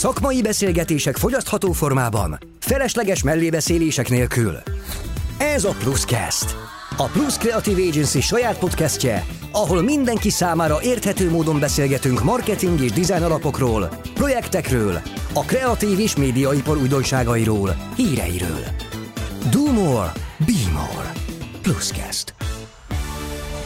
Szakmai beszélgetések fogyasztható formában, felesleges mellébeszélések nélkül. Ez a Pluscast. A Plus Creative Agency saját podcastje, ahol mindenki számára érthető módon beszélgetünk marketing és dizájn alapokról, projektekről, a kreatív és médiaipar újdonságairól, híreiről. Do more, be more. Pluscast.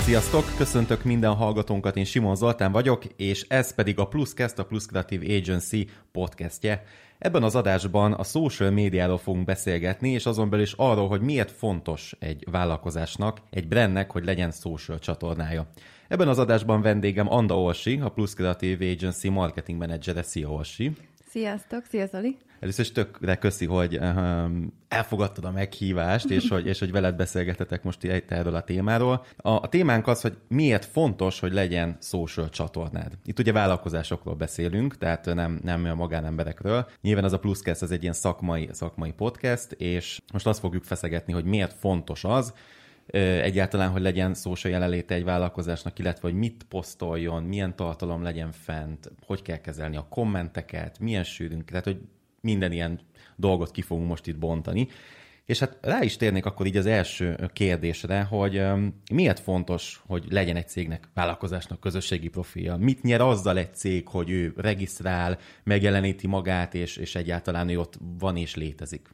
Sziasztok! Köszöntök minden hallgatónkat, én Simon Zoltán vagyok, és ez pedig a Pluscast, a Plus Creative Agency podcastje. Ebben az adásban a social médiáról fogunk beszélgetni, és azon belül is arról, hogy miért fontos egy vállalkozásnak, egy brandnek, hogy legyen social csatornája. Ebben az adásban vendégem Anda Orsi, a Plus Creative Agency marketing menedzsere. Szia Orsi! Sziasztok, szia Zoli! Először is tökre köszi, hogy um, elfogadtad a meghívást, és hogy, és hogy veled beszélgetetek most itt erről a témáról. A, a témánk az, hogy miért fontos, hogy legyen social csatornád. Itt ugye vállalkozásokról beszélünk, tehát nem, nem a magánemberekről. Nyilván az a Pluscast, az egy ilyen szakmai, szakmai podcast, és most azt fogjuk feszegetni, hogy miért fontos az, egyáltalán, hogy legyen social jelenléte egy vállalkozásnak, illetve hogy mit posztoljon, milyen tartalom legyen fent, hogy kell kezelni a kommenteket, milyen sűrűn, tehát hogy minden ilyen dolgot ki fogunk most itt bontani. És hát rá is térnék akkor így az első kérdésre, hogy miért fontos, hogy legyen egy cégnek, vállalkozásnak közösségi profilja? Mit nyer azzal egy cég, hogy ő regisztrál, megjeleníti magát, és, és egyáltalán ő ott van és létezik?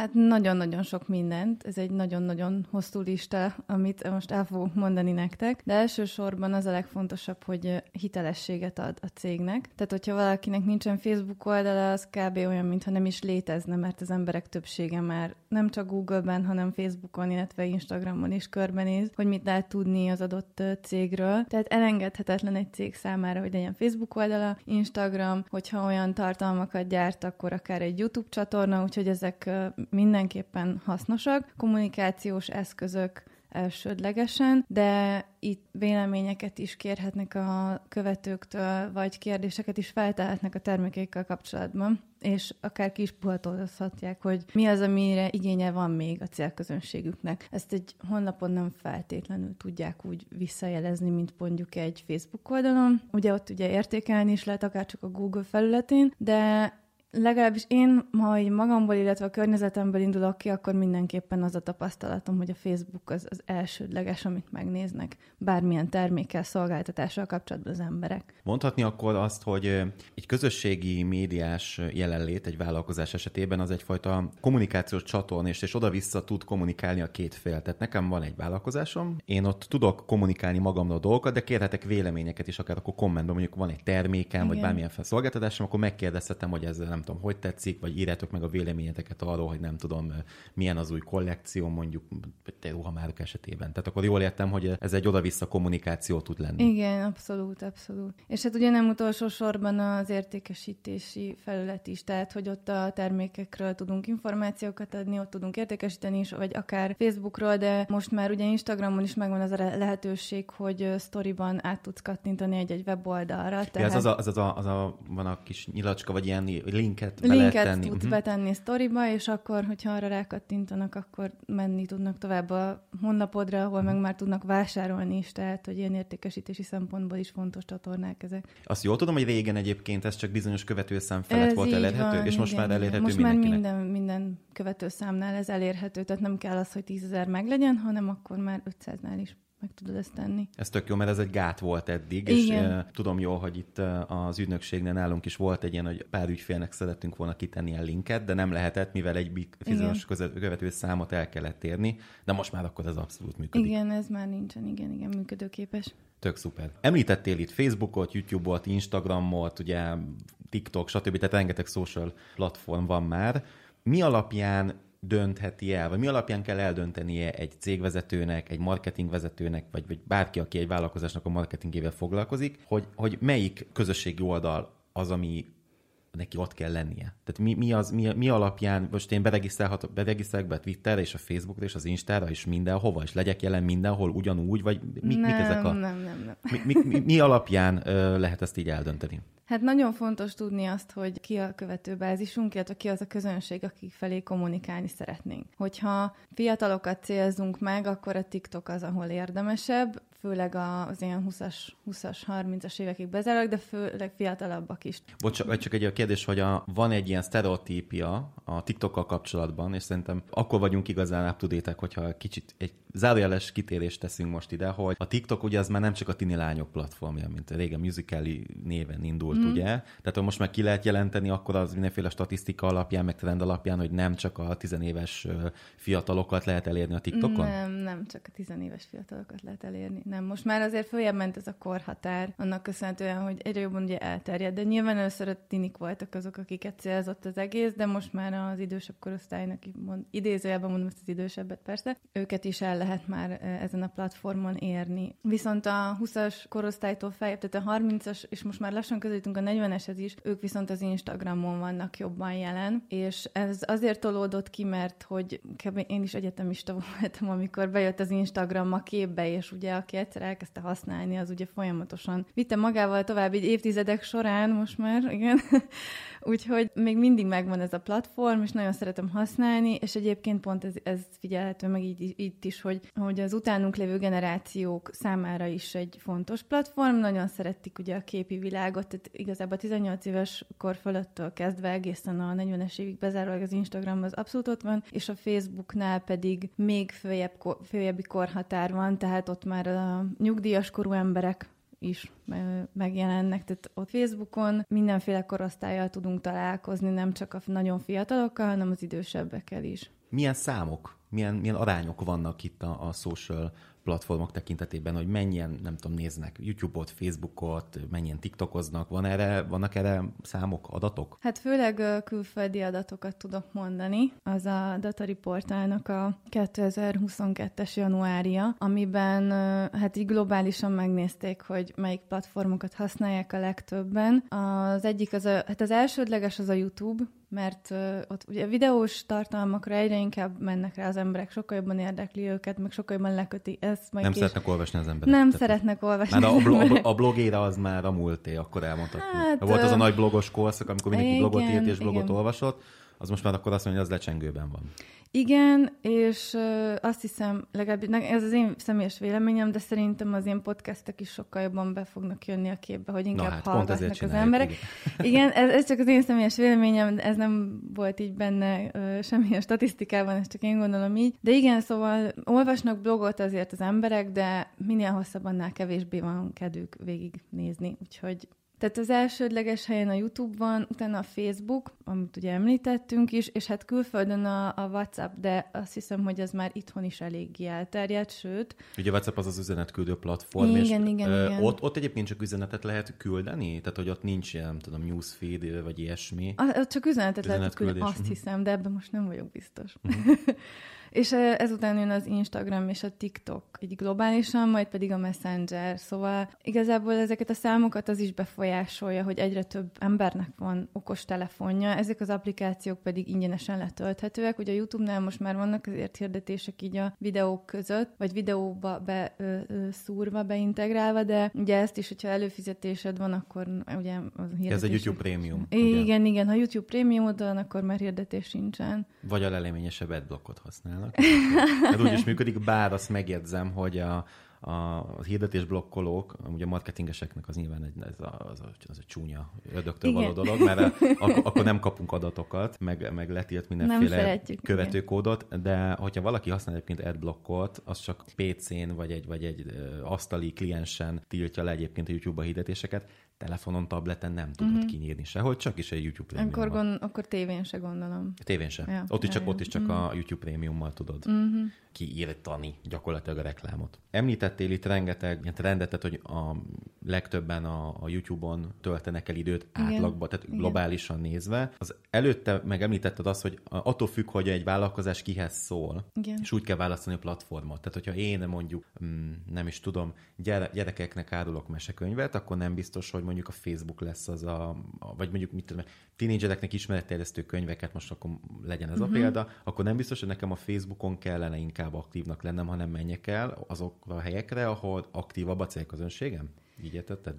Hát nagyon-nagyon sok mindent. Ez egy nagyon-nagyon hosszú lista, amit most el fogok mondani nektek. De elsősorban az a legfontosabb, hogy hitelességet ad a cégnek. Tehát, hogyha valakinek nincsen Facebook oldala, az kb. olyan, mintha nem is létezne, mert az emberek többsége már nem csak Google-ben, hanem Facebookon, illetve Instagramon is körbenéz, hogy mit lehet tudni az adott cégről. Tehát elengedhetetlen egy cég számára, hogy legyen Facebook oldala, Instagram, hogyha olyan tartalmakat gyárt, akkor akár egy YouTube csatorna, úgyhogy ezek mindenképpen hasznosak. Kommunikációs eszközök elsődlegesen, de itt véleményeket is kérhetnek a követőktől, vagy kérdéseket is feltehetnek a termékeikkel kapcsolatban, és akár ki is puhatolhatják, hogy mi az, amire igénye van még a célközönségüknek. Ezt egy honlapon nem feltétlenül tudják úgy visszajelezni, mint mondjuk egy Facebook oldalon. Ugye ott ugye értékelni is lehet, akár csak a Google felületén, de Legalábbis én, ha így magamból, illetve a környezetemből indulok ki, akkor mindenképpen az a tapasztalatom, hogy a Facebook az, az elsődleges, amit megnéznek bármilyen termékkel, szolgáltatással kapcsolatban az emberek. Mondhatni akkor azt, hogy egy közösségi médiás jelenlét egy vállalkozás esetében az egyfajta kommunikációs csatorn, és, és oda-vissza tud kommunikálni a két fél. Tehát nekem van egy vállalkozásom, én ott tudok kommunikálni magamról dolgokat, de kérhetek véleményeket is, akár akkor kommentben, mondjuk van egy termékem, Igen. vagy bármilyen szolgáltatásom, akkor megkérdezhetem, hogy ez nem tudom, hogy tetszik, vagy írjátok meg a véleményeteket arról, hogy nem tudom, milyen az új kollekció, mondjuk te ruhamárka esetében. Tehát akkor jól értem, hogy ez egy oda-vissza kommunikáció tud lenni. Igen, abszolút, abszolút. És hát ugye nem utolsó sorban az értékesítési felület is, tehát hogy ott a termékekről tudunk információkat adni, ott tudunk értékesíteni is, vagy akár Facebookról, de most már ugye Instagramon is megvan az a lehetőség, hogy sztoriban át tudsz kattintani egy-egy weboldalra. Tehát... Ja, ez az a, az, a, az a, van a kis nyilacska, vagy ilyen link linket be linket lehet tenni. tudsz uh-huh. betenni sztoriba, és akkor, hogyha arra rákattintanak, akkor menni tudnak tovább a honlapodra, ahol meg már tudnak vásárolni is, tehát, hogy ilyen értékesítési szempontból is fontos csatornák ezek. Azt jól tudom, hogy régen egyébként ez csak bizonyos követőszám felett ez volt elérhető, van, és most igen, már elérhető Most már minden, minden követőszámnál ez elérhető, tehát nem kell az, hogy 10 ezer meglegyen, hanem akkor már 500-nál is meg tudod ezt tenni. Ez tök jó, mert ez egy gát volt eddig, Igen. és uh, tudom jól, hogy itt uh, az ügynökségnél nálunk is volt egy ilyen, hogy pár ügyfélnek szerettünk volna kitenni a linket, de nem lehetett, mivel egy bizonyos követő számot el kellett érni, de most már akkor ez abszolút működik. Igen, ez már nincsen, igen, igen, működőképes. Tök szuper. Említettél itt Facebookot, YouTube-ot, Instagramot, ugye TikTok, stb. Tehát rengeteg social platform van már. Mi alapján döntheti el, vagy mi alapján kell eldöntenie egy cégvezetőnek, egy marketingvezetőnek, vagy, vagy bárki, aki egy vállalkozásnak a marketingével foglalkozik, hogy, hogy melyik közösségi oldal az, ami neki ott kell lennie. Tehát mi, mi, az, mi, mi alapján, most én beregisztrálok be Twitterre és a Facebookra és az Instára és mindenhova, és legyek jelen mindenhol ugyanúgy, vagy mi, nem, mik ezek a... Nem, nem, nem. Mi, mi, mi, mi alapján ö, lehet ezt így eldönteni? Hát nagyon fontos tudni azt, hogy ki a követőbázisunk, illetve ki az a közönség, akik felé kommunikálni szeretnénk. Hogyha fiatalokat célzunk meg, akkor a TikTok az, ahol érdemesebb. Főleg az ilyen 20-as, 20-as 30-as évekig bezárólag, de főleg fiatalabbak is. Bocs, csak egy a kérdés, hogy a, van egy ilyen sztereotípia a TikTokkal kapcsolatban, és szerintem akkor vagyunk igazán up hogyha kicsit egy zárójeles kitérést teszünk most ide, hogy a TikTok ugye az már nem csak a tini lányok platformja, mint régen Musical.ly néven indult, mm. ugye? Tehát most meg ki lehet jelenteni akkor az mindenféle statisztika alapján, meg trend alapján, hogy nem csak a tizenéves fiatalokat lehet elérni a TikTokon? Nem, nem csak a tizenéves fiatalokat lehet elérni. Nem, most már azért följebb ment ez a korhatár, annak köszönhetően, hogy egyre jobban ugye elterjed, de nyilván először a tinik voltak azok, akiket célzott az egész, de most már az idősebb korosztálynak, mond, idézőjelben mondom ezt az idősebbet persze, őket is el lehet már ezen a platformon érni. Viszont a 20-as korosztálytól feljebb, tehát a 30-as, és most már lassan közelítünk a 40-eshez is, ők viszont az Instagramon vannak jobban jelen, és ez azért tolódott ki, mert hogy én is egyetemista voltam, amikor bejött az Instagram a képbe, és ugye aki egyszer elkezdte használni, az ugye folyamatosan vitte magával tovább így évtizedek során most már, igen. Úgyhogy még mindig megvan ez a platform, és nagyon szeretem használni, és egyébként pont ez, ez figyelhető meg így, itt is, hogy, hogy az utánunk lévő generációk számára is egy fontos platform, nagyon szeretik ugye a képi világot, tehát igazából 18 éves kor fölöttől kezdve egészen a 40-es évig bezárólag az Instagram az abszolút ott van, és a Facebooknál pedig még följebb, följebbi korhatár van, tehát ott már a nyugdíjas korú emberek is megjelennek, tehát ott Facebookon mindenféle korosztályjal tudunk találkozni, nem csak a nagyon fiatalokkal, hanem az idősebbekkel is. Milyen számok, milyen, milyen arányok vannak itt a, a social platformok tekintetében, hogy mennyien, nem tudom, néznek YouTube-ot, Facebookot, mennyien TikTokoznak, van erre, vannak erre számok, adatok? Hát főleg külföldi adatokat tudok mondani. Az a Data Reportálnak a 2022-es januárja, amiben hát így globálisan megnézték, hogy melyik platformokat használják a legtöbben. Az egyik az a, hát az elsődleges az a YouTube, mert uh, ott ugye videós tartalmakra egyre inkább mennek rá az emberek, sokkal jobban érdekli őket, meg sokkal jobban leköti ezt. Meg nem kis... szeretnek olvasni az emberek. Nem tehát szeretnek olvasni Már a, blo- a blogéra az már a múlté, akkor elmondhatjuk. Hát, Volt az a nagy blogos korszak, amikor mindenki igen, blogot írt és blogot igen. olvasott, az most már akkor azt mondja, hogy az lecsengőben van. Igen, és azt hiszem, legalábbis ez az én személyes véleményem, de szerintem az én podcastek is sokkal jobban be fognak jönni a képbe, hogy inkább hát, hallgatnak az emberek. Igen, igen ez, ez csak az én személyes véleményem, ez nem volt így benne semmilyen statisztikában, ezt csak én gondolom így. De igen, szóval olvasnak blogot azért az emberek, de minél hosszabb, annál kevésbé van kedvük végignézni, úgyhogy tehát az elsődleges helyen a YouTube van, utána a Facebook, amit ugye említettünk is, és hát külföldön a, a WhatsApp, de azt hiszem, hogy ez már itthon is eléggé elterjedt, sőt. Ugye a WhatsApp az az üzenetküldő platform, igen, és igen, igen. Ott, ott egyébként csak üzenetet lehet küldeni? Tehát, hogy ott nincs ilyen, nem tudom, newsfeed, vagy ilyesmi? A, csak üzenetet lehet küldeni, azt uh-huh. hiszem, de ebben most nem vagyok biztos. Uh-huh. És ezután jön az Instagram és a TikTok, így globálisan, majd pedig a Messenger. Szóval igazából ezeket a számokat az is befolyásolja, hogy egyre több embernek van okos telefonja, ezek az applikációk pedig ingyenesen letölthetőek. Ugye a YouTube-nál most már vannak azért hirdetések így a videók között, vagy videóba be szúrva, beintegrálva, de ugye ezt is, hogyha előfizetésed van, akkor ugye az hirdetés... Ez egy YouTube Premium. Igen, igen, ha YouTube Premium van, akkor már hirdetés sincsen. Vagy a leleményesebb adblockot használ használnak. Ez úgy is működik, bár azt megjegyzem, hogy a, a, hirdetés blokkolók, ugye a marketingeseknek az nyilván egy, ez a, az, a, az a csúnya ördögtől való dolog, mert a, akkor, akkor nem kapunk adatokat, meg, meg letilt mindenféle követőkódot, de hogyha valaki használ egyébként adblockot, az csak PC-n vagy egy, vagy egy asztali kliensen tiltja le egyébként a YouTube-a hirdetéseket, telefonon, tableten nem tudod uh-huh. kinyírni sehogy, csak is egy YouTube Premium. Akkor, gond, akkor tévén se gondolom. Tévén se. Ja, ott, is csak, ott is csak uh-huh. a YouTube Prémiummal tudod uh-huh. Kiírtani gyakorlatilag a reklámot. Említettél itt rengeteg ilyen trendet, hogy a legtöbben a, a YouTube-on töltenek el időt Igen. átlagban, tehát Igen. globálisan nézve. Az előtte meg említetted azt, hogy attól függ, hogy egy vállalkozás kihez szól, Igen. és úgy kell választani a platformot. Tehát, hogyha én mondjuk, mm, nem is tudom, gyere, gyerekeknek árulok mesekönyvet, akkor nem biztos, hogy mondjuk a Facebook lesz az a, a vagy mondjuk mit tudom, tínédzsereknek ismeretterjesztő könyveket, most akkor legyen ez uh-huh. a mhm. példa, akkor nem biztos, hogy nekem a Facebookon kellene inkább aktívnak lennem, hanem menjek el azokra a helyekre, ahol aktívabb a célközönségem. Így értetted?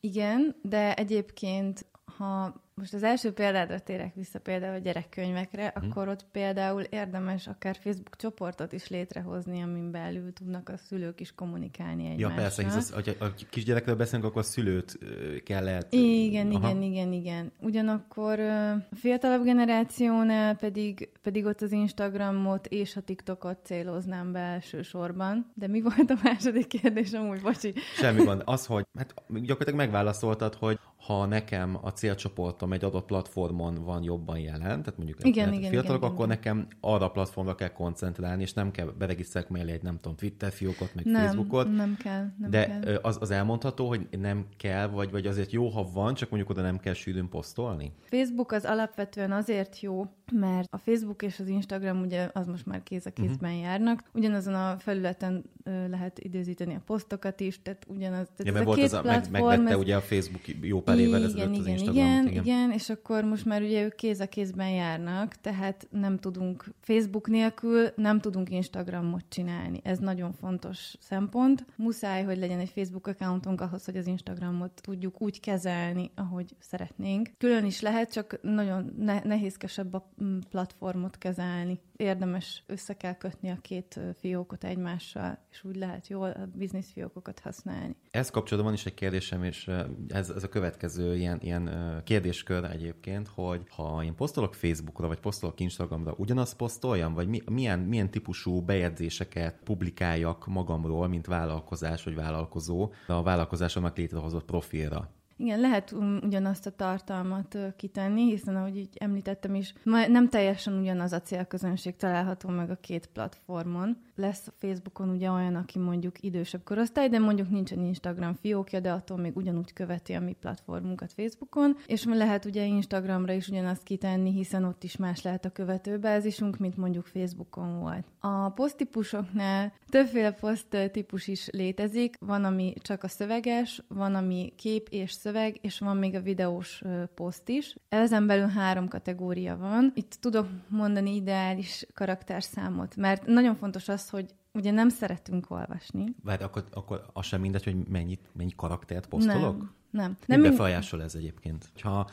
Igen, de egyébként ha most az első példádra térek vissza például a gyerekkönyvekre, hmm. akkor ott például érdemes akár Facebook csoportot is létrehozni, amin belül tudnak a szülők is kommunikálni egymással. Ja, persze, hisz az, hogy a kisgyerekről beszélünk, akkor a szülőt kell lehet... Igen, Aha. igen, igen, igen. Ugyanakkor a fiatalabb generációnál pedig, pedig ott az Instagramot és a TikTokot céloznám be elsősorban. De mi volt a második kérdés amúgy, bocsi? Semmi van. Az, hogy hát gyakorlatilag megválaszoltad, hogy ha nekem a célcsoportom egy adott platformon van jobban jelen, tehát mondjuk igen, igen, fiatalok, igen, akkor igen. nekem arra a platformra kell koncentrálni, és nem kell beregisztrálni mellé egy, nem tudom, Twitter fiókot, meg nem, Facebookot. Nem kell, nem De kell. Az, az elmondható, hogy nem kell, vagy, vagy azért jó, ha van, csak mondjuk oda nem kell sűrűn posztolni? Facebook az alapvetően azért jó, mert a Facebook és az Instagram ugye az most már kéz a kézben uh-huh. járnak. Ugyanazon a felületen lehet időzíteni a posztokat is, tehát ugyanaz. Tehát ja, mert a volt két az a, platform, meg, megvette ez... ugye a Facebook jó pár évvel ezelőtt igen, az igen, Instagramot. Igen, igen, igen, és akkor most már ugye ők kéz a kézben járnak, tehát nem tudunk Facebook nélkül, nem tudunk Instagramot csinálni. Ez nagyon fontos szempont. Muszáj, hogy legyen egy Facebook accountunk ahhoz, hogy az Instagramot tudjuk úgy kezelni, ahogy szeretnénk. Külön is lehet, csak nagyon ne- nehézkesebb a mm, platformot kezelni. Érdemes össze kell kötni a két fiókot egymással, és úgy lehet jól a biznisz fiókokat használni. Ez kapcsolatban van is egy kérdésem, és ez, ez a következő ilyen, ilyen kérdéskör egyébként, hogy ha én posztolok Facebookra, vagy posztolok Instagramra, ugyanazt posztoljam, vagy mi, milyen, milyen típusú bejegyzéseket publikáljak magamról, mint vállalkozás vagy vállalkozó a vállalkozásomnak létrehozott profilra? Igen, lehet ugyanazt a tartalmat kitenni, hiszen ahogy így említettem is, nem teljesen ugyanaz a célközönség található meg a két platformon. Lesz Facebookon ugye olyan, aki mondjuk idősebb korosztály, de mondjuk nincsen Instagram fiókja, de attól még ugyanúgy követi a mi platformunkat Facebookon, és lehet ugye Instagramra is ugyanazt kitenni, hiszen ott is más lehet a követőbázisunk, mint mondjuk Facebookon volt. A poszttípusoknál többféle poszt típus is létezik, van, ami csak a szöveges, van, ami kép és szöveg, és van még a videós poszt is. Ezen belül három kategória van. Itt tudok mondani ideális karakterszámot, mert nagyon fontos az, hogy ugye nem szeretünk olvasni. Várj, akkor, akkor az sem mindegy, hogy mennyit, mennyi karaktert posztolok? Nem, nem. nem Mi befolyásol ez egyébként? Ha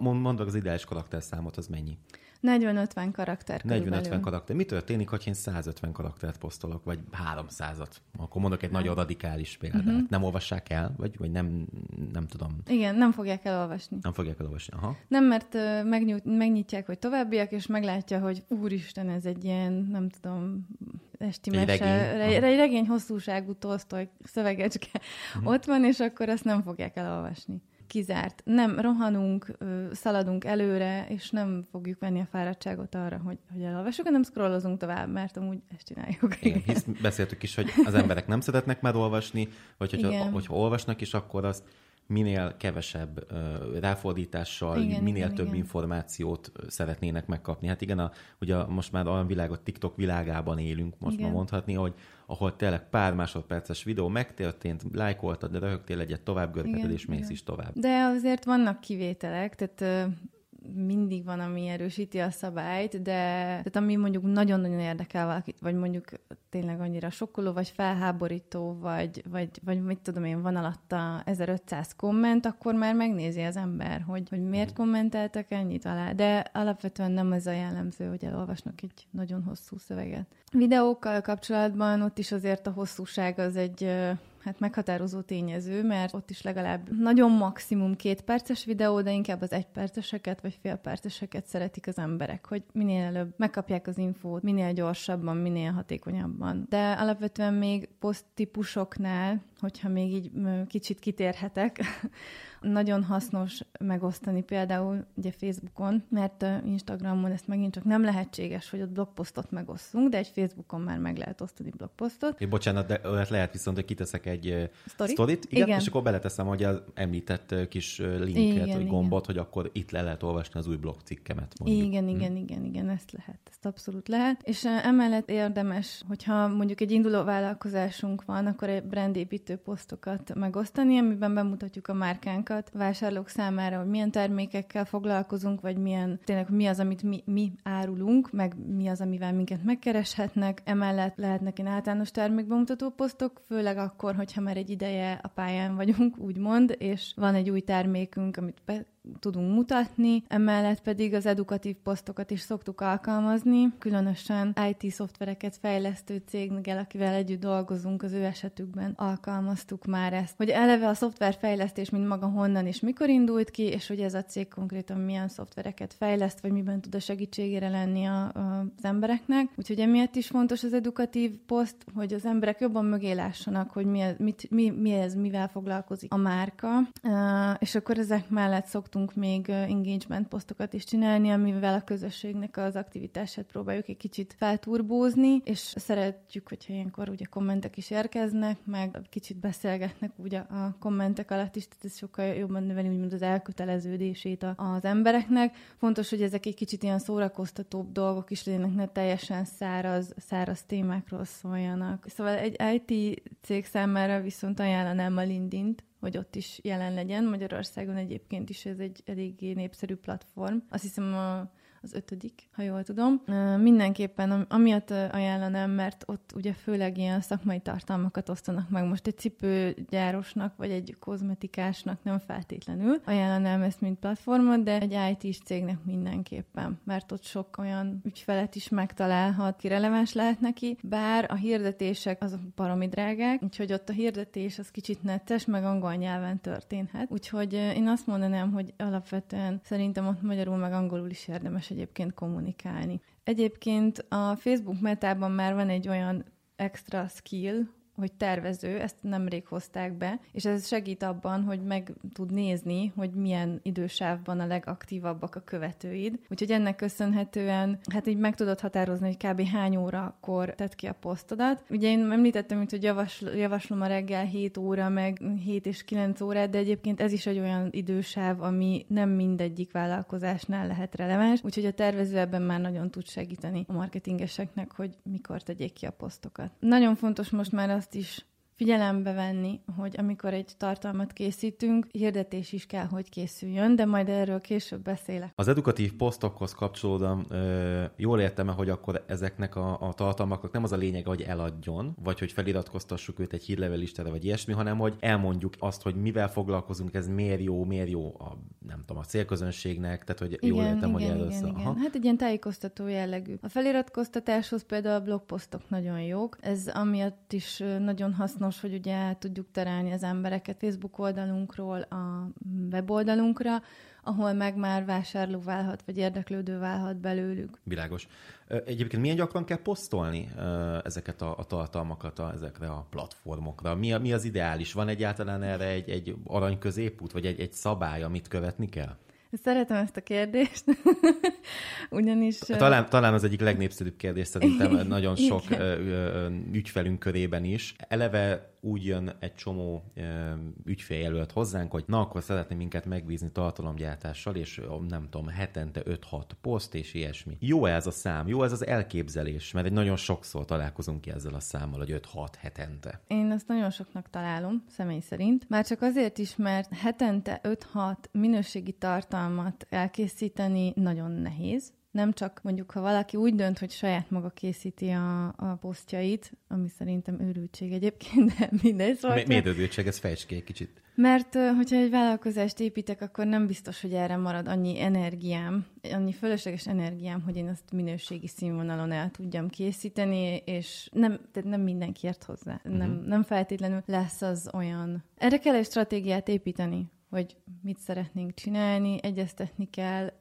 mondod az ideális karakterszámot, az mennyi? 40-50 karakter 40-50 karakter. Mi történik, ha én 150 karaktert posztolok, vagy 300-at? Akkor mondok egy nagyon radikális példát. Uh-huh. Nem olvassák el, vagy, vagy nem, nem tudom. Igen, nem fogják elolvasni. Nem fogják elolvasni, aha. Nem, mert megnyújt, megnyitják, hogy továbbiak, és meglátja, hogy úristen, ez egy ilyen, nem tudom, esti egy mese, regény, egy regény hosszúságú tolsztoly szövegecske uh-huh. ott van, és akkor ezt nem fogják elolvasni kizárt. Nem rohanunk, szaladunk előre, és nem fogjuk venni a fáradtságot arra, hogy, hogy elolvassuk, hanem scrollozunk tovább, mert amúgy ezt csináljuk. Igen, hisz beszéltük is, hogy az emberek nem szeretnek már olvasni, vagy hogyha, hogyha olvasnak is, akkor azt minél kevesebb ráfordítással, igen, minél igen, több igen. információt szeretnének megkapni. Hát igen, a, ugye most már olyan világot, TikTok világában élünk, most igen. ma mondhatni, hogy ahol tényleg pár másodperces videó megtörtént, lájkoltad, de röhögtél egyet, tovább görgeted, és mész is tovább. De azért vannak kivételek, tehát mindig van, ami erősíti a szabályt, de tehát ami mondjuk nagyon-nagyon érdekel valakit, vagy mondjuk tényleg annyira sokkoló, vagy felháborító, vagy, vagy, vagy mit tudom én, van alatta 1500 komment, akkor már megnézi az ember, hogy, hogy miért kommenteltek ennyit alá. De alapvetően nem ez a jellemző, hogy elolvasnak egy nagyon hosszú szöveget. Videókkal kapcsolatban ott is azért a hosszúság az egy hát meghatározó tényező, mert ott is legalább nagyon maximum két perces videó, de inkább az egy perceseket vagy fél perceseket szeretik az emberek, hogy minél előbb megkapják az infót, minél gyorsabban, minél hatékonyabban. De alapvetően még poszttípusoknál, hogyha még így kicsit kitérhetek, nagyon hasznos megosztani például ugye Facebookon, mert Instagramon ezt megint csak nem lehetséges, hogy ott blogposztot megosszunk, de egy Facebookon már meg lehet osztani blogposztot. É, bocsánat, de olyat lehet viszont, hogy kiteszek egy Story? sztorit, igen, igen, és akkor beleteszem, hogy az említett kis linket, igen, vagy gombot, igen. hogy akkor itt le lehet olvasni az új blogcikkemet. Mondjuk. Igen, hm. igen, igen, igen, ezt lehet, ezt abszolút lehet. És emellett érdemes, hogyha mondjuk egy induló vállalkozásunk van, akkor egy brandépítő posztokat megosztani, amiben bemutatjuk a márkánkat, a vásárlók számára, hogy milyen termékekkel foglalkozunk, vagy milyen, tényleg mi az, amit mi, mi árulunk, meg mi az, amivel minket megkereshetnek. Emellett lehetnek én általános termékbemutató posztok, főleg akkor, hogyha már egy ideje a pályán vagyunk, úgymond, és van egy új termékünk, amit be tudunk mutatni, emellett pedig az edukatív posztokat is szoktuk alkalmazni, különösen IT szoftvereket fejlesztő cégnél, akivel együtt dolgozunk, az ő esetükben alkalmaztuk már ezt, hogy eleve a szoftverfejlesztés, mint maga honnan és mikor indult ki, és hogy ez a cég konkrétan milyen szoftvereket fejleszt, vagy miben tud a segítségére lenni a, a, az embereknek. Úgyhogy emiatt is fontos az edukatív poszt, hogy az emberek jobban mögé lássanak, hogy mi, mit, mi, mi ez, mivel foglalkozik a márka, és akkor ezek mellett szoktunk még engagement posztokat is csinálni, amivel a közösségnek az aktivitását próbáljuk egy kicsit felturbózni, és szeretjük, hogyha ilyenkor ugye kommentek is érkeznek, meg kicsit beszélgetnek ugye a kommentek alatt is, tehát ez sokkal jobban növeli úgymond az elköteleződését az embereknek. Fontos, hogy ezek egy kicsit ilyen szórakoztatóbb dolgok is legyenek, ne teljesen száraz, száraz témákról szóljanak. Szóval egy IT cég számára viszont ajánlanám a LinkedIn-t, hogy ott is jelen legyen. Magyarországon egyébként is ez egy eléggé népszerű platform. Azt hiszem a az ötödik, ha jól tudom. Mindenképpen amiatt ajánlanám, mert ott ugye főleg ilyen szakmai tartalmakat osztanak meg. Most egy cipőgyárosnak, vagy egy kozmetikásnak nem feltétlenül ajánlanám ezt, mint platformot, de egy IT-s cégnek mindenképpen, mert ott sok olyan ügyfelet is megtalálhat, ki releváns lehet neki, bár a hirdetések azok baromi drágák, úgyhogy ott a hirdetés az kicsit netes, meg angol nyelven történhet. Úgyhogy én azt mondanám, hogy alapvetően szerintem ott magyarul meg angolul is érdemes egyébként kommunikálni. Egyébként a Facebook metában már van egy olyan extra skill, hogy tervező, ezt nemrég hozták be, és ez segít abban, hogy meg tud nézni, hogy milyen idősávban a legaktívabbak a követőid. Úgyhogy ennek köszönhetően, hát így meg tudod határozni, hogy kb. hány órakor tett ki a posztodat. Ugye én említettem hogy javasl- javaslom a reggel 7 óra, meg 7 és 9 órát, de egyébként ez is egy olyan idősáv, ami nem mindegyik vállalkozásnál lehet releváns, úgyhogy a tervező ebben már nagyon tud segíteni a marketingeseknek, hogy mikor tegyék ki a posztokat. Nagyon fontos most már azt azt is figyelembe venni, hogy amikor egy tartalmat készítünk, hirdetés is kell, hogy készüljön, de majd erről később beszélek. Az edukatív posztokhoz kapcsolódom, jól értem hogy akkor ezeknek a, a tartalmaknak nem az a lényeg, hogy eladjon, vagy hogy feliratkoztassuk őt egy hírlevelistára, vagy ilyesmi, hanem hogy elmondjuk azt, hogy mivel foglalkozunk, ez miért jó, miért jó a, nem tudom, a célközönségnek, tehát hogy igen, jól értem, igen, hogy először. Igen, igen. Hát egy ilyen tájékoztató jellegű. A feliratkoztatáshoz például a blogposztok nagyon jók, ez amiatt is nagyon hasznos, hasznos, hogy ugye tudjuk terelni az embereket Facebook oldalunkról a weboldalunkra, ahol meg már vásárló válhat, vagy érdeklődő válhat belőlük. Világos. Egyébként milyen gyakran kell posztolni ezeket a, a tartalmakat a, ezekre a platformokra? Mi, mi az ideális? Van egyáltalán erre egy, egy arany középút, vagy egy, egy szabály, amit követni kell? Szeretem ezt a kérdést, ugyanis... Talán, talán az egyik legnépszerűbb kérdés szerintem nagyon sok ügyfelünk körében is. Eleve úgy jön egy csomó ügyféljelölt hozzánk, hogy na, akkor szeretné minket megbízni tartalomgyártással, és nem tudom, hetente 5-6 poszt és ilyesmi. Jó ez a szám, jó ez az elképzelés, mert egy nagyon sokszor találkozunk ki ezzel a számmal, hogy 5-6 hetente. Én ezt nagyon soknak találom, személy szerint. Már csak azért is, mert hetente 5-6 minőségi tartalmat elkészíteni nagyon nehéz, nem csak mondjuk, ha valaki úgy dönt, hogy saját maga készíti a, a posztjait, ami szerintem őrültség egyébként, de mindegy. Szóval Mi, miért őrültség? Ez fejtsd ki egy kicsit. Mert hogyha egy vállalkozást építek, akkor nem biztos, hogy erre marad annyi energiám, annyi fölösleges energiám, hogy én azt minőségi színvonalon el tudjam készíteni, és nem, tehát nem mindenki ért hozzá. Uh-huh. Nem, nem feltétlenül lesz az olyan. Erre kell egy stratégiát építeni, hogy mit szeretnénk csinálni, egyeztetni kell,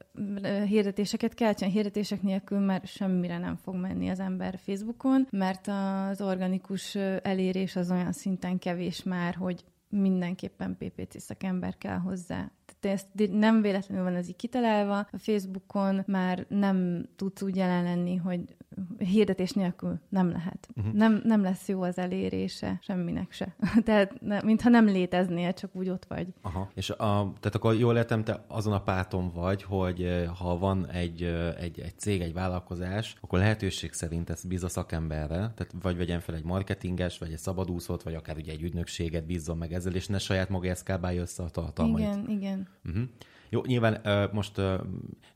hirdetéseket kell csinálni, hirdetések nélkül már semmire nem fog menni az ember Facebookon, mert az organikus elérés az olyan szinten kevés már, hogy mindenképpen PPC szakember kell hozzá. Ezt nem véletlenül van ez így kitalálva. A Facebookon már nem tudsz úgy jelen lenni, hogy hirdetés nélkül nem lehet. Uh-huh. Nem, nem lesz jó az elérése, semminek se. tehát ne, mintha nem léteznél, csak úgy ott vagy. Aha. És a, tehát akkor jól értem, te azon a páton vagy, hogy eh, ha van egy, eh, egy, egy cég, egy vállalkozás, akkor lehetőség szerint ezt bíz a szakemberre, tehát vagy vegyen fel egy marketinges, vagy egy szabadúszót, vagy akár ugye egy ügynökséget bízzon meg ezzel, és ne saját maga eszkábálja össze a tartalmait. Igen, igen. Uh-huh. Jó, nyilván most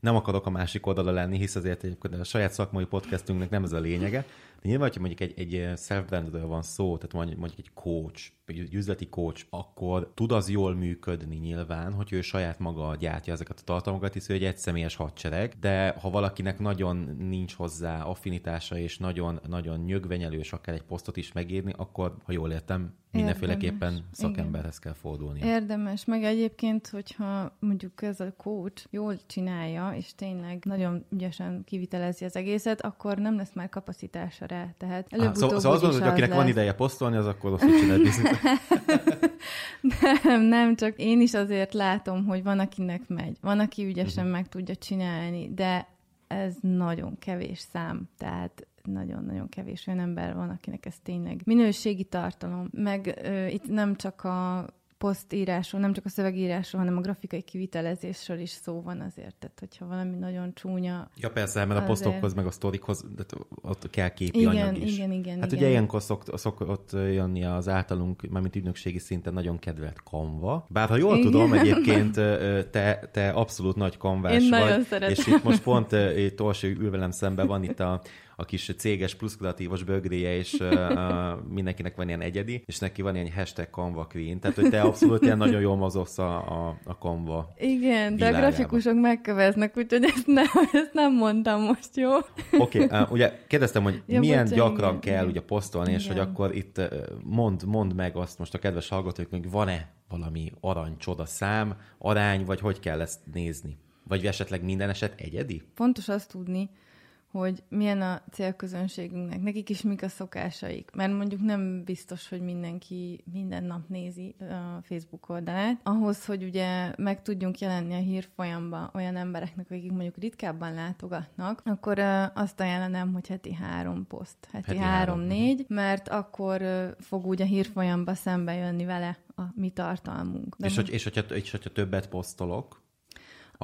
nem akarok a másik oldala lenni, hisz azért egyébként a saját szakmai podcastünknek nem ez a lényege. De nyilván, hogyha mondjuk egy, egy self van szó, tehát mondjuk egy coach, egy üzleti coach, akkor tud az jól működni nyilván, hogy ő saját maga gyártja ezeket a tartalmakat, hisz ő egy egyszemélyes hadsereg, de ha valakinek nagyon nincs hozzá affinitása, és nagyon, nagyon nyögvenyelős akár egy posztot is megírni, akkor, ha jól értem, mindenféleképpen Érdemes. szakemberhez kell fordulni. Érdemes, meg egyébként, hogyha mondjuk ez a coach jól csinálja, és tényleg nagyon ügyesen kivitelezi az egészet, akkor nem lesz már kapacitása rá. Tehát előbb szóval, szóval azt mondod, hogy akinek lesz. van ideje posztolni, az akkor azt csinál Nem, nem, csak én is azért látom, hogy van, akinek megy. Van, aki ügyesen uh-huh. meg tudja csinálni, de ez nagyon kevés szám. Tehát nagyon-nagyon kevés olyan ember van, akinek ez tényleg minőségi tartalom. Meg ö, itt nem csak a posztírásról, nem csak a szövegírásról, hanem a grafikai kivitelezésről is szó van azért. Tehát, hogyha valami nagyon csúnya... Ja persze, mert a posztokhoz, meg a sztorikhoz ott kell képi igen, anyag is. Igen, igen, Hát igen. ugye ilyenkor szok, szokott jönni az általunk, mármint ügynökségi szinten nagyon kedvelt kanva. Bár ha jól igen. tudom, egyébként te, te abszolút nagy kanvás Én vagy. És itt most pont itt Orsi ül velem szemben van itt a a kis céges plusz kreatívos bögréje, és mindenkinek van ilyen egyedi, és neki van ilyen hashtag Canva Queen, tehát hogy te abszolút ilyen nagyon jól mozogsz a, a, a Canva Igen, világába. de a grafikusok megköveznek, úgyhogy ezt nem, ezt nem mondtam most, jó? Oké, okay, uh, ugye kérdeztem, hogy ja, milyen bocsánat, gyakran igen, kell igen. ugye posztolni, igen. és hogy akkor itt mond, mond meg azt most a kedves hallgatók, hogy van-e valami arany csoda szám, arány, vagy hogy kell ezt nézni? Vagy esetleg minden eset egyedi? Fontos azt tudni, hogy milyen a célközönségünknek, nekik is mik a szokásaik. Mert mondjuk nem biztos, hogy mindenki minden nap nézi a Facebook oldalát. Ahhoz, hogy ugye meg tudjunk jelenni a hírfolyamba olyan embereknek, akik mondjuk ritkábban látogatnak, akkor azt ajánlanám, hogy heti három poszt, heti, heti három-négy, három. mert akkor fog úgy a hírfolyamba szembe jönni vele a mi tartalmunk. De és, hogy, és, hogyha, és hogyha többet posztolok,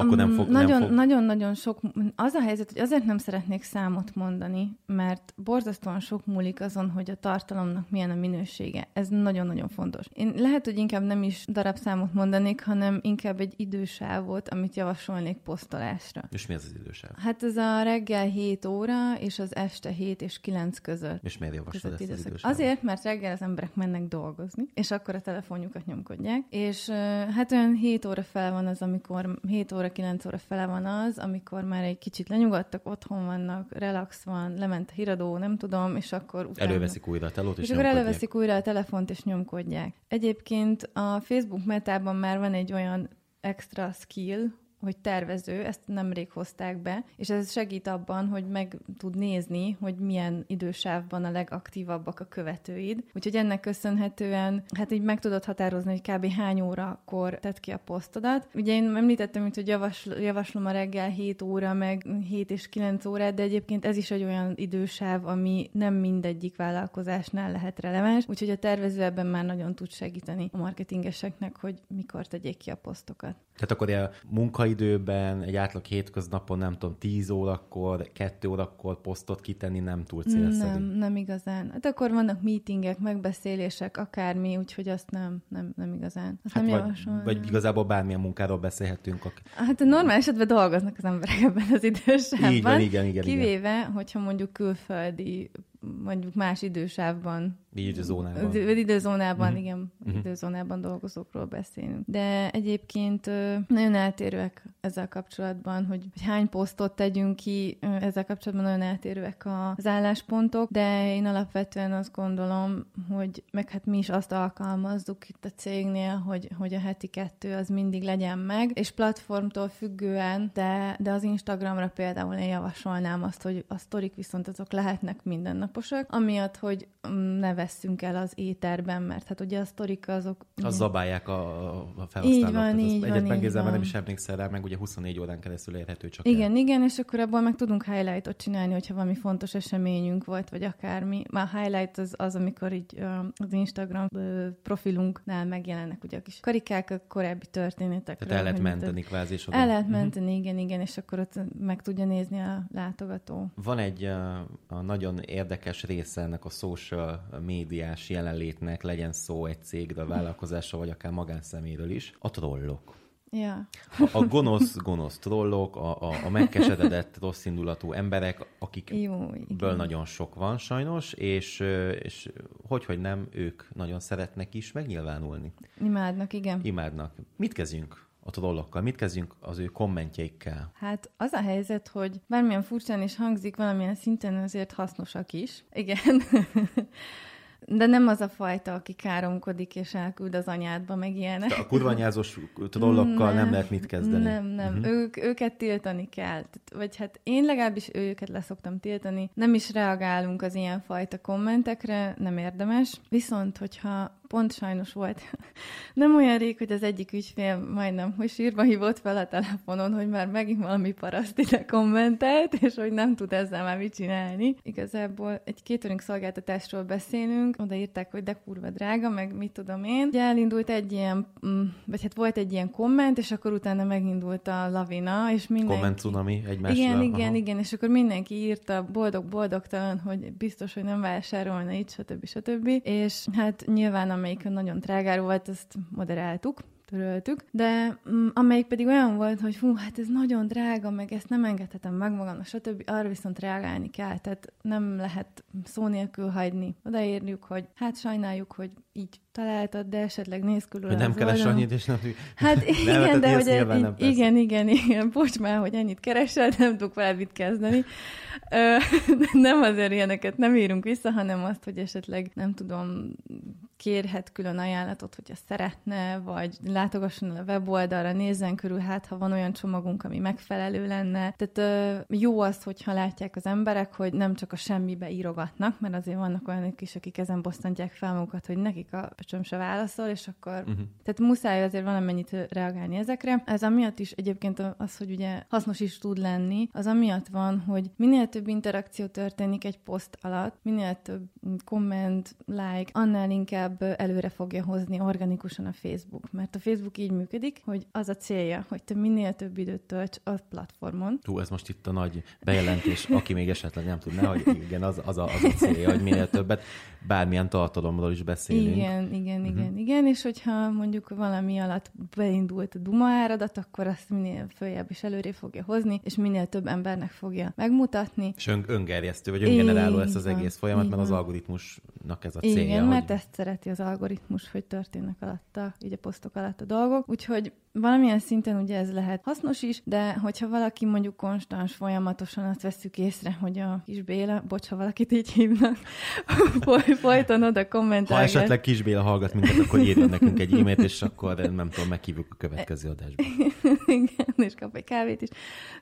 akkor nem fog... Nem fog... nagyon, nagyon sok... Az a helyzet, hogy azért nem szeretnék számot mondani, mert borzasztóan sok múlik azon, hogy a tartalomnak milyen a minősége. Ez nagyon-nagyon fontos. Én lehet, hogy inkább nem is darabszámot mondanék, hanem inkább egy idősávot, amit javasolnék posztolásra. És mi ez az idősáv? Hát ez a reggel 7 óra, és az este 7 és 9 között. És miért javaslod ezt az idősávot? Azért, mert reggel az emberek mennek dolgozni, és akkor a telefonjukat nyomkodják, és hát olyan 7 óra fel van az, amikor 7 óra óra, 9 óra fele van az, amikor már egy kicsit lenyugodtak, otthon vannak, relax van, lement a híradó, nem tudom, és akkor utána... Előveszik újra a telót, és, és akkor előveszik újra a telefont, és nyomkodják. Egyébként a Facebook metában már van egy olyan extra skill, hogy tervező, ezt nemrég hozták be, és ez segít abban, hogy meg tud nézni, hogy milyen idősávban a legaktívabbak a követőid. Úgyhogy ennek köszönhetően, hát így meg tudod határozni, hogy kb. hány órakor tett ki a posztodat. Ugye én említettem, hogy javasl- javaslom a reggel 7 óra, meg 7 és 9 órát, de egyébként ez is egy olyan idősáv, ami nem mindegyik vállalkozásnál lehet releváns, úgyhogy a tervező ebben már nagyon tud segíteni a marketingeseknek, hogy mikor tegyék ki a posztokat. Tehát akkor a munkaidőben, egy átlag hétköznapon, nem tudom, 10 órakor, 2 órakor posztot kitenni nem túl célszerű. Nem, nem igazán. Hát akkor vannak meetingek, megbeszélések, akármi, úgyhogy azt nem, nem, nem igazán. Azt hát nem vagy, javasol, vagy igazából bármilyen munkáról beszélhetünk. Ak- hát normál esetben dolgoznak az emberek ebben az idősávban. Így van, igen, igen. Kivéve, igen. hogyha mondjuk külföldi mondjuk más idősávban. Időzónában. Időzónában, uh-huh. igen. Uh-huh. Időzónában dolgozókról beszélünk. De egyébként nagyon eltérőek ezzel kapcsolatban, hogy, hogy hány posztot tegyünk ki, ezzel kapcsolatban nagyon eltérőek az álláspontok, de én alapvetően azt gondolom, hogy meg hát mi is azt alkalmazzuk itt a cégnél, hogy, hogy a heti kettő az mindig legyen meg, és platformtól függően, de, de az Instagramra például én javasolnám azt, hogy a sztorik viszont azok lehetnek minden nap naposak, amiatt, hogy mm, ne vesszünk el az éterben, mert hát ugye a sztorik azok... Az zabálják a, a felhasználót. Így van, így van, Egyet van. nem is emlékszel rá, meg ugye 24 órán keresztül érhető csak Igen, el. igen, és akkor abból meg tudunk highlightot csinálni, hogyha valami fontos eseményünk volt, vagy akármi. Már highlight az, az amikor így az Instagram profilunknál megjelennek ugye a kis karikák a korábbi történetek. Tehát el lehet menteni kvázi. És el lehet uh-huh. menteni, igen, igen, és akkor ott meg tudja nézni a látogató. Van egy uh, nagyon érdekes érdekes része ennek a social médiás jelenlétnek, legyen szó egy cégről, vállalkozásról, vagy akár magánszeméről is, a trollok. Ja. A, a gonosz, gonosz trollok, a, a, a megkeseredett, rossz indulatú emberek, akikből nagyon sok van sajnos, és, és hogy, hogy nem, ők nagyon szeretnek is megnyilvánulni. Imádnak, igen. Imádnak. Mit kezdjünk a trollokkal? Mit kezdjünk az ő kommentjeikkel? Hát az a helyzet, hogy bármilyen furcsán is hangzik, valamilyen szinten azért hasznosak is. Igen. De nem az a fajta, aki káromkodik és elküld az anyádba, meg ilyenek. A kurvanyázós trollokkal nem, nem lehet mit kezdeni. Nem, nem. Uh-huh. Ők, őket tiltani kell. Vagy hát én legalábbis őket leszoktam tiltani. Nem is reagálunk az ilyen fajta kommentekre, nem érdemes. Viszont, hogyha pont sajnos volt. Nem olyan rég, hogy az egyik ügyfél majdnem, hogy sírva hívott fel a telefonon, hogy már megint valami paraszt ide kommentelt, és hogy nem tud ezzel már mit csinálni. Igazából egy catering szolgáltatásról beszélünk, odaírták, hogy de kurva drága, meg mit tudom én. Ugye elindult egy ilyen, mm, vagy hát volt egy ilyen komment, és akkor utána megindult a lavina, és mindenki... Komment cunami egymásra. Igen, igen, Aha. igen, és akkor mindenki írta boldog-boldogtalan, hogy biztos, hogy nem vásárolna itt, stb. stb. És hát nyilván amelyik nagyon drágára volt, azt moderáltuk, töröltük, de mm, amelyik pedig olyan volt, hogy hú, hát ez nagyon drága, meg ezt nem engedhetem meg magamnak, stb. Arra viszont reagálni kell, tehát nem lehet szó nélkül hagyni. Odaérjük, hogy hát sajnáljuk, hogy így találtad, de esetleg néz körül Hogy nem keres oldalon. annyit, és nem... Hát Nem, igen, hát de hogy egy, nem, persze. igen, igen, igen, bocs már, hogy ennyit keresel, nem tudok vele mit kezdeni. Ö, nem azért ilyeneket nem írunk vissza, hanem azt, hogy esetleg nem tudom, kérhet külön ajánlatot, hogyha szeretne, vagy látogasson a weboldalra, nézzen körül, hát ha van olyan csomagunk, ami megfelelő lenne. Tehát ö, jó az, hogyha látják az emberek, hogy nem csak a semmibe írogatnak, mert azért vannak olyanok is, akik ezen bosszantják fel magukat, hogy nekik a pöcsöm se válaszol, és akkor... Uh-huh. Tehát muszáj azért valamennyit reagálni ezekre. Ez amiatt is egyébként az, hogy ugye hasznos is tud lenni, az amiatt van, hogy minél több interakció történik egy poszt alatt, minél több komment, like, annál inkább előre fogja hozni organikusan a Facebook. Mert a Facebook így működik, hogy az a célja, hogy te minél több időt tölts a platformon. Hú, ez most itt a nagy bejelentés, aki még esetleg nem tudná, hogy igen, az, az, a, az a célja, hogy minél többet, bármilyen tartalomról is beszélünk. Igen, igen, igen, uh-huh. igen, és hogyha mondjuk valami alatt beindult a Duma áradat, akkor azt minél följebb is előré fogja hozni, és minél több embernek fogja megmutatni. És ön, öngerjesztő, vagy öngeneráló lesz az egész folyamat, mert az van. Algoritmusnak ez a célja. Igen, hogy... mert ezt szereti az algoritmus, hogy történnek alatta, így a posztok alatt a dolgok. Úgyhogy valamilyen szinten ugye ez lehet hasznos is, de hogyha valaki mondjuk konstans, folyamatosan azt veszük észre, hogy a kis Béla, bocs, ha valakit így hívnak, foly- folyton oda Ha kommentálgat. esetleg Kis Béla hallgat minket, akkor írjon nekünk egy e-mailt, és akkor nem tudom, meghívjuk a következő adásba. Igen, és kap egy kávét is.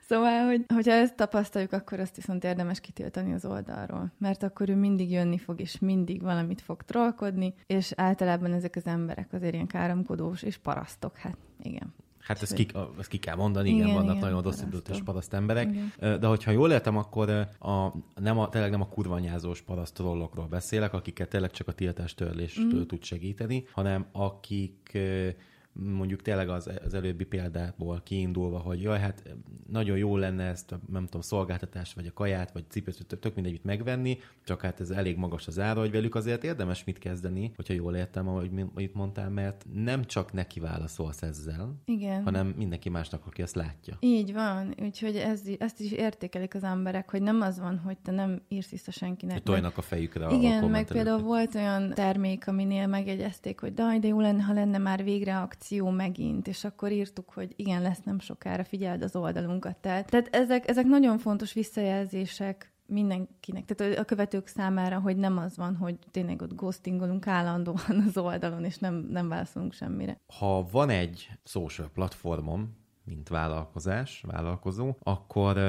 Szóval, hogy, hogyha ezt tapasztaljuk, akkor azt viszont érdemes kitiltani az oldalról, mert akkor ő mindig jönni fog, és mindig valamit fog trollkodni, és általában ezek az emberek azért ilyen káromkodós és parasztok, hát igen. Hát ezt ki, ezt ki kell mondani, igen, Igen, vannak igen, nagyon rossz indulat és parasztok. paraszt emberek. Igen. De hogyha jól értem, akkor a, nem a, tényleg nem a kurvanyázós paraszt trollokról beszélek, akiket tényleg csak a tiltás törlés mm. tud segíteni, hanem akik mondjuk tényleg az, az előbbi példából kiindulva, hogy jaj, hát nagyon jó lenne ezt a, nem tudom, szolgáltatást, vagy a kaját, vagy cipőt, tök- tök mindegy mit megvenni, csak hát ez elég magas az ára, hogy velük azért érdemes mit kezdeni, hogyha jól értem, ahogy amit mondtál, mert nem csak neki válaszolsz ezzel, Igen. hanem mindenki másnak, aki ezt látja. Így van, úgyhogy ez, ezt is értékelik az emberek, hogy nem az van, hogy te nem írsz vissza senkinek. Hogy tojnak a fejükre a Igen, meg kommentelőket. például volt olyan termék, aminél megjegyezték, hogy daj, de jó lenne, ha lenne már végre akció megint, és akkor írtuk, hogy igen, lesz nem sokára, figyeld az oldalunkat. Tehát, tehát ezek, ezek nagyon fontos visszajelzések mindenkinek, tehát a követők számára, hogy nem az van, hogy tényleg ott ghostingolunk állandóan az oldalon, és nem, nem válaszolunk semmire. Ha van egy social platformom, mint vállalkozás, vállalkozó, akkor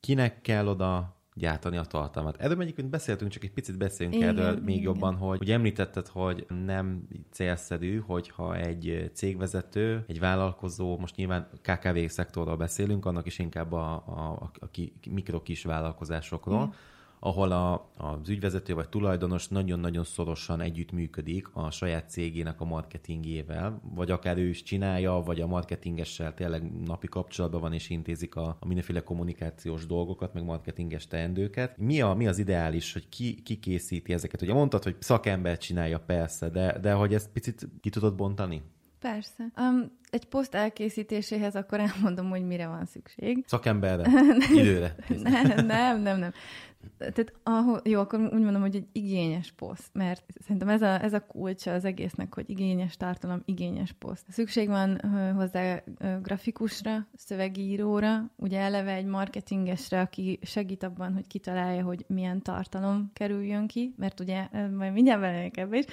kinek kell oda gyártani a tartalmat. Erről egyébként beszéltünk, csak egy picit beszéljünk Igen, erről még igen. jobban, hogy, hogy említetted, hogy nem célszerű, hogyha egy cégvezető, egy vállalkozó, most nyilván KKV szektorról beszélünk, annak is inkább a, a, a, ki- mikrokis vállalkozásokról, Igen. Ahol a, az ügyvezető vagy tulajdonos nagyon-nagyon szorosan együttműködik a saját cégének a marketingjével, vagy akár ő is csinálja, vagy a marketingessel tényleg napi kapcsolatban van és intézik a, a mindenféle kommunikációs dolgokat, meg marketinges teendőket. Mi, a, mi az ideális, hogy ki, ki készíti ezeket? Ugye mondtad, hogy szakember csinálja persze, de, de hogy ezt picit ki tudod bontani? Persze. Um, egy poszt elkészítéséhez akkor elmondom, hogy mire van szükség. Szakemberre, időre. nem, nem, nem, nem. Tehát ahol, jó, akkor úgy mondom, hogy egy igényes poszt, mert szerintem ez a, ez a kulcsa az egésznek, hogy igényes tartalom, igényes poszt. Szükség van hozzá grafikusra, szövegíróra, ugye eleve egy marketingesre, aki segít abban, hogy kitalálja, hogy milyen tartalom kerüljön ki, mert ugye majd mindjárt belejövök ebbe is,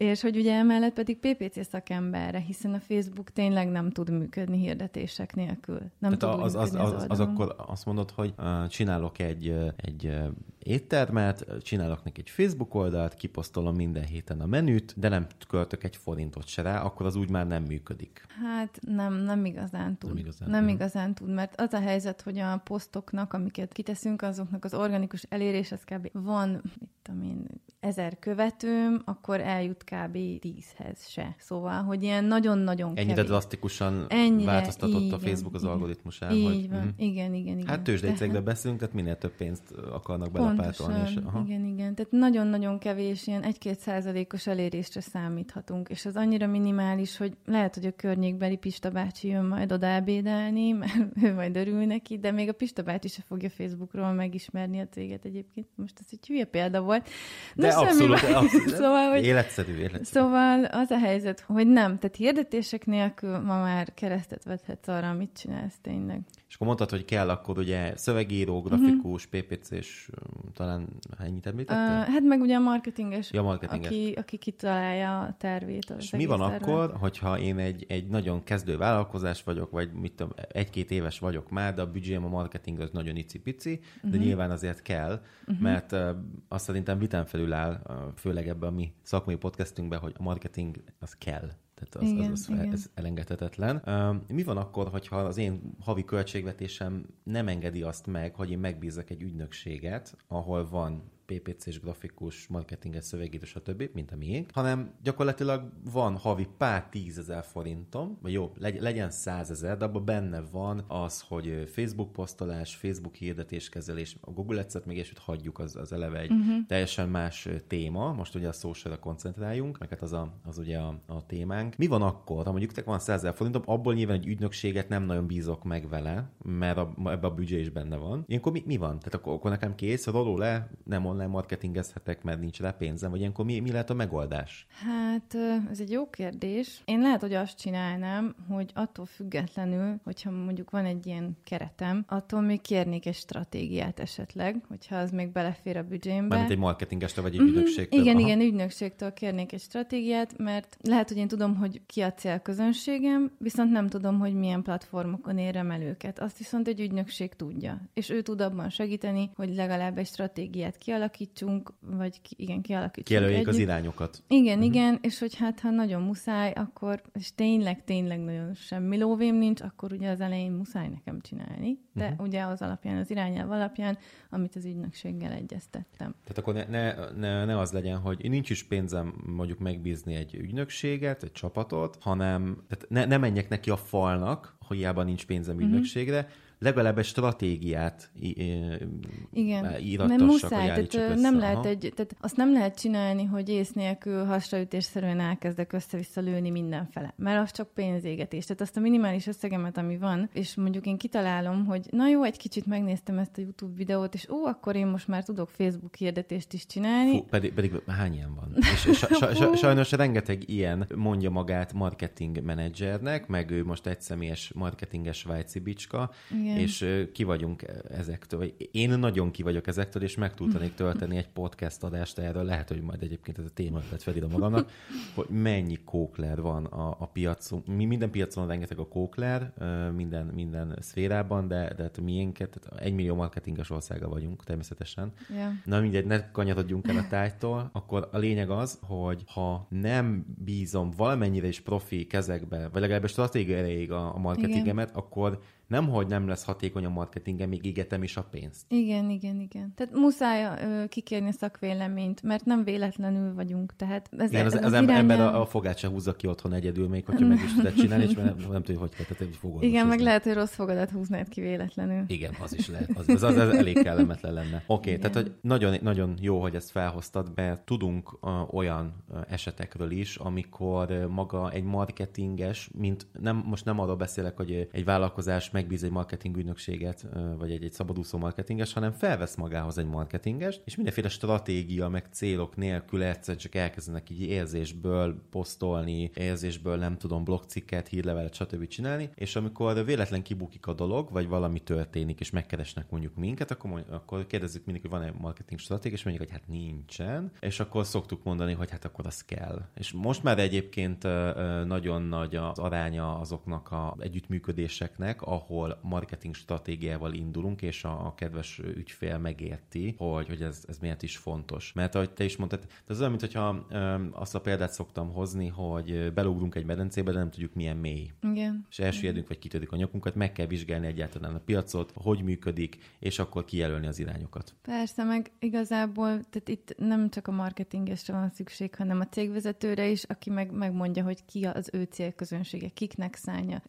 és hogy ugye emellett pedig PPC szakemberre, hiszen a Facebook tényleg nem tud működni hirdetések nélkül. Nem Tehát tud az, az, az, az, az akkor azt mondod, hogy uh, csinálok egy, egy uh, éttermet, csinálok neki egy Facebook oldalt, kiposztolom minden héten a menüt, de nem költök egy forintot se rá, akkor az úgy már nem működik. Hát nem, nem igazán tud. Nem igazán, nem igazán tud, mert az a helyzet, hogy a posztoknak, amiket kiteszünk, azoknak az organikus elérés, az kb. van, mit tudom én, ezer követőm, akkor eljut kb. tízhez se. Szóval, hogy ilyen nagyon-nagyon Ennyire kevés. drasztikusan Ennyire, változtatott igen, a Facebook az algoritmusán. Így hogy, van, mm. igen, igen, igen. Hát tőzsdei cégről beszélünk, tehát minél több pénzt akarnak belepártolni. És, aha. Igen, igen. Tehát nagyon-nagyon kevés, ilyen egy-két százalékos elérésre számíthatunk, és az annyira minimális, hogy lehet, hogy a környékbeli Pista bácsi jön majd oda ebédelni, mert ő majd örül neki, de még a Pista bácsi se fogja Facebookról megismerni a céget egyébként. Most ez egy hülye példa volt. De, de abszolút, abszolút. szóval, hogy, életszerű, életszerű. Szóval az a helyzet, hogy nem, tehát hirdetések nélkül ma már keresztet vethetsz arra, amit csinálsz tényleg. És akkor mondtad, hogy kell akkor ugye szövegíró, grafikus, uh-huh. PPC-s, talán ennyit említettél? Uh, hát meg ugye a marketinges, ja, marketinges. Aki, aki kitalálja a tervét. És mi van tervet. akkor, hogyha én egy, egy nagyon kezdő vállalkozás vagyok, vagy mit tudom, egy-két éves vagyok már, de a büdzsém a marketing az nagyon icipici, uh-huh. de mhm. nyilván azért kell, uh-huh. mert uh, azt szerintem vitán felül áll, uh, főleg ebben a mi szakmai podcastünkben, hogy a marketing az kell. Tehát az, igen, az, az igen. ez elengedhetetlen. Mi van akkor, hogyha az én havi költségvetésem nem engedi azt meg, hogy én megbízok egy ügynökséget, ahol van PPC-s grafikus, marketinges, szövegíró, stb., mint a miénk, hanem gyakorlatilag van havi pár tízezer forintom, vagy jó, legyen százezer, de abban benne van az, hogy Facebook posztolás, Facebook hirdetéskezelés, a Google Ads-et még és hagyjuk, az, az eleve egy uh-huh. teljesen más téma, most ugye a social koncentráljunk, meg hát az, a, az ugye a, a témánk. Mi van akkor, ha mondjuk van százezer forintom, abból nyilván egy ügynökséget nem nagyon bízok meg vele, mert a, ebbe a büdzsé is benne van. Ilyenkor mi, mi van? Tehát akkor, akkor nekem kész, roló le, nem online marketingezhetek, mert nincs rá pénzem, vagy ilyenkor mi, mi lehet a megoldás? Hát ez egy jó kérdés. Én lehet, hogy azt csinálnám, hogy attól függetlenül, hogyha mondjuk van egy ilyen keretem, attól még kérnék egy stratégiát esetleg, hogyha az még belefér a büdzsémbe. Mármint egy marketingestől, vagy egy uh-huh. ügynökségtől. Igen, Aha. igen, ügynökségtől kérnék egy stratégiát, mert lehet, hogy én tudom, hogy ki a célközönségem, viszont nem tudom, hogy milyen platformokon érem el őket. Azt viszont egy ügynökség tudja. És ő tud abban segíteni, hogy legalább egy stratégiát kialakítson, kialakítsunk, vagy ki, igen, kialakítsunk Kijelöljék az irányokat. Igen, uh-huh. igen, és hogy hát, ha nagyon muszáj, akkor, és tényleg, tényleg nagyon semmi lóvém nincs, akkor ugye az elején muszáj nekem csinálni. De uh-huh. ugye az alapján, az irányelv alapján, amit az ügynökséggel egyeztettem. Tehát akkor ne, ne, ne, ne az legyen, hogy nincs is pénzem mondjuk megbízni egy ügynökséget, egy csapatot, hanem tehát ne, ne menjek neki a falnak, hogy hiába nincs pénzem uh-huh. Legalább egy stratégiát Igen, nem muszáj, tehát nem lehet egy, tehát azt nem lehet csinálni, hogy ész nélkül hasraütésszerűen elkezdek össze-vissza lőni mindenfele, mert az csak pénzégetés. Tehát azt a minimális összegemet, ami van, és mondjuk én kitalálom, hogy na jó, egy kicsit megnéztem ezt a YouTube videót, és ó, akkor én most már tudok Facebook hirdetést is csinálni. Fú, pedig, pedig hány ilyen van? és sa, sa, sajnos rengeteg ilyen mondja magát marketing menedzsernek, meg ő most egyszemélyes marketinges svájci bicska, Igen igen. és ki vagyunk ezektől. Én nagyon ki vagyok ezektől, és meg tudnék tölteni egy podcast adást erről, lehet, hogy majd egyébként ez a téma lett felírom magamnak, hogy mennyi kókler van a, a piacon. Mi minden piacon rengeteg a kókler, minden, minden szférában, de, de hát miénket, tehát egy millió marketinges országa vagyunk természetesen. Yeah. Na mindegy, ne kanyarodjunk el a tájtól, akkor a lényeg az, hogy ha nem bízom valamennyire is profi kezekbe, vagy legalábbis stratégia erejéig a, a marketingemet, Igen. akkor nem, hogy nem lesz hatékony a marketingem, még égetem is a pénzt. Igen, igen, igen. Tehát muszáj ö, kikérni a szakvéleményt, mert nem véletlenül vagyunk. Tehát ez, igen, az, ez az, az ember a, a fogát se húzza ki otthon egyedül, még hogyha meg is tudod csinálni, és nem, nem tudja, hogy kell, tehát fogod Igen, meg lehet, hogy rossz fogadat húznád ki véletlenül. Igen, az is lehet. Az, az, az, az elég kellemetlen lenne. Oké, okay, tehát hogy nagyon, nagyon jó, hogy ezt felhoztad, mert tudunk uh, olyan uh, esetekről is, amikor uh, maga egy marketinges, mint nem, most nem arról beszélek, hogy egy vállalkozás megbíz egy marketing ügynökséget, vagy egy, egy szabadúszó marketinges, hanem felvesz magához egy marketinges, és mindenféle stratégia, meg célok nélkül egyszer csak elkezdenek így érzésből posztolni, érzésből nem tudom, blogcikket, hírlevelet, stb. csinálni, és amikor véletlen kibukik a dolog, vagy valami történik, és megkeresnek mondjuk minket, akkor, akkor kérdezzük mindig, hogy van-e marketing stratégia, és mondjuk, hogy hát nincsen, és akkor szoktuk mondani, hogy hát akkor az kell. És most már egyébként nagyon nagy az aránya azoknak a együttműködéseknek, ahol marketing stratégiával indulunk, és a, a kedves ügyfél megérti, hogy, hogy ez, ez miért is fontos. Mert ahogy te is mondtad, ez olyan, mintha azt a példát szoktam hozni, hogy belugrunk egy medencébe, de nem tudjuk milyen mély. Igen. És elsüllyedünk, vagy kitörik a nyakunkat, meg kell vizsgálni egyáltalán a piacot, hogy működik, és akkor kijelölni az irányokat. Persze, meg igazából, tehát itt nem csak a marketingesre van szükség, hanem a cégvezetőre is, aki meg megmondja, hogy ki az ő célközönsége, kiknek szánja,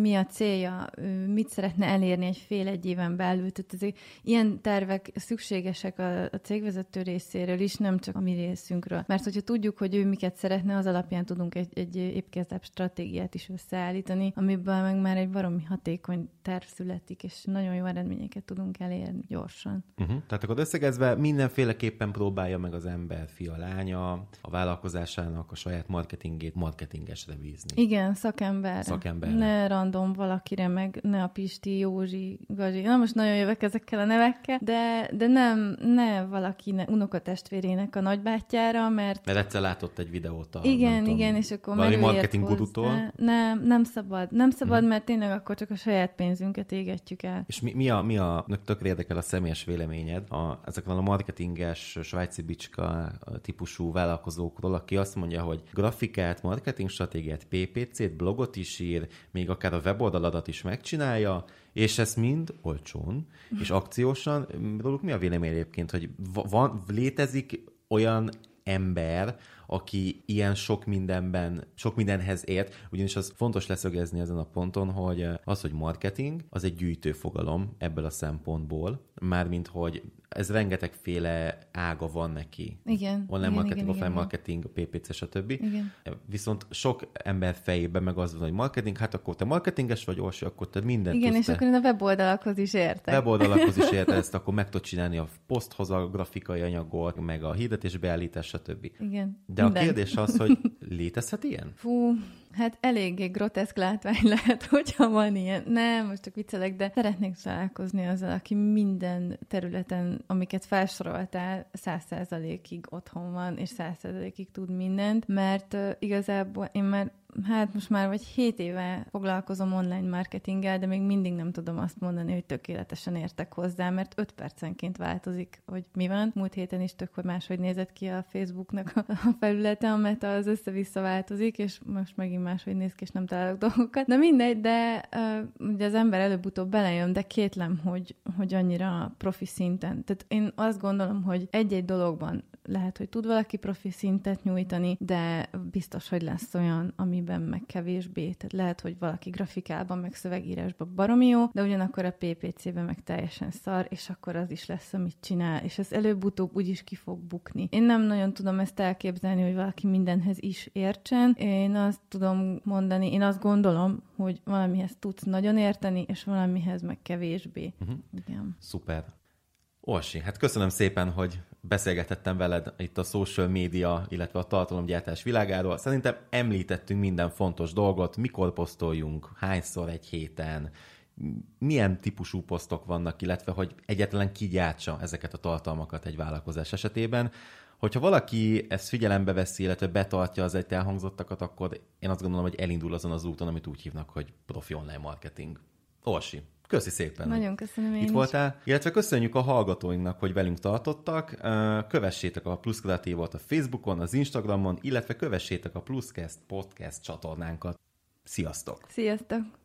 mi a célja, mit szeretne elérni egy fél egy éven belül. Tehát ezek, ilyen tervek szükségesek a, a cégvezető részéről is, nem csak a mi részünkről. Mert hogyha tudjuk, hogy ő miket szeretne, az alapján tudunk egy, egy épkezdebb stratégiát is összeállítani, amiből meg már egy baromi hatékony terv születik, és nagyon jó eredményeket tudunk elérni gyorsan. Uh-huh. Tehát akkor összegezve mindenféleképpen próbálja meg az ember, fia, lánya, a vállalkozásának a saját marketingét marketingesre bízni. Igen, szakember. Szakember. Ne random valakire, meg ne a Pisti, Józsi, Gazi. Na most nagyon jövök ezekkel a nevekkel, de, de nem, ne valaki ne, unokatestvérének a nagybátyjára, mert... Mert egyszer látott egy videót a, Igen, tudom, igen, és akkor valami marketing gurutól. Ne, nem, nem szabad. Nem szabad, hmm. mert tényleg akkor csak a saját pénzünket égetjük el. És mi, mi a, mi a tökre érdekel a személyes véleményed a, ezekről a marketinges, svájci bicska típusú vállalkozókról, aki azt mondja, hogy grafikát, marketing stratégiát, PPC-t, blogot is ír, még akár a weboldaladat is megcsinálja, és ez mind olcsón és akciósan. Róluk mi a vélemény egyébként, hogy van, létezik olyan ember, aki ilyen sok mindenben, sok mindenhez ért, ugyanis az fontos leszögezni ezen a ponton, hogy az, hogy marketing, az egy gyűjtő fogalom ebből a szempontból, mármint, hogy ez rengetegféle ága van neki. Igen. Online igen, marketing, igen, offline igen. marketing, PPC, stb. Igen. Viszont sok ember fejében meg az van, hogy marketing, hát akkor te marketinges vagy, Orsi, akkor te mindent Igen, és te. akkor én a weboldalakhoz is értek. Weboldalakhoz is érte ezt, akkor meg tudod csinálni a poszthoz a grafikai anyagot, meg a hirdetés beállítás, stb. Igen. De Minden. a kérdés az, hogy létezhet ilyen? Fú, Hát eléggé groteszk látvány lehet, hogyha van ilyen. Nem, most csak viccelek, de szeretnék találkozni azzal, aki minden területen, amiket felsoroltál, száz százalékig otthon van, és száz százalékig tud mindent, mert uh, igazából én már hát most már vagy 7 éve foglalkozom online marketinggel, de még mindig nem tudom azt mondani, hogy tökéletesen értek hozzá, mert 5 percenként változik, hogy mi van. Múlt héten is tök, hogy máshogy nézett ki a Facebooknak a felülete, meta az össze-vissza változik, és most megint máshogy néz ki, és nem találok dolgokat. Na mindegy, de ugye az ember előbb-utóbb belejön, de kétlem, hogy, hogy annyira profi szinten. Tehát én azt gondolom, hogy egy-egy dologban lehet, hogy tud valaki profi szintet nyújtani, de biztos, hogy lesz olyan, amiben meg kevésbé. Tehát lehet, hogy valaki grafikában, meg szövegírásban baromi jó, de ugyanakkor a PPC-ben meg teljesen szar, és akkor az is lesz, amit csinál, és ez előbb-utóbb úgyis ki fog bukni. Én nem nagyon tudom ezt elképzelni, hogy valaki mindenhez is értsen. Én azt tudom mondani, én azt gondolom, hogy valamihez tudsz nagyon érteni, és valamihez meg kevésbé. Uh-huh. Igen. Szuper. Orsi, hát köszönöm szépen, hogy beszélgetettem veled itt a social média, illetve a tartalomgyártás világáról. Szerintem említettünk minden fontos dolgot, mikor posztoljunk, hányszor egy héten, milyen típusú posztok vannak, illetve hogy egyetlen ki gyártsa ezeket a tartalmakat egy vállalkozás esetében. Hogyha valaki ezt figyelembe veszi, illetve betartja az egy elhangzottakat, akkor én azt gondolom, hogy elindul azon az úton, amit úgy hívnak, hogy profi online marketing. Orsi, Köszi szépen. Nagyon köszönöm én Itt voltál. Illetve köszönjük a hallgatóinknak, hogy velünk tartottak. Kövessétek a Plusz Kreatívot a Facebookon, az Instagramon, illetve kövessétek a Pluszcast podcast csatornánkat. Sziasztok! Sziasztok!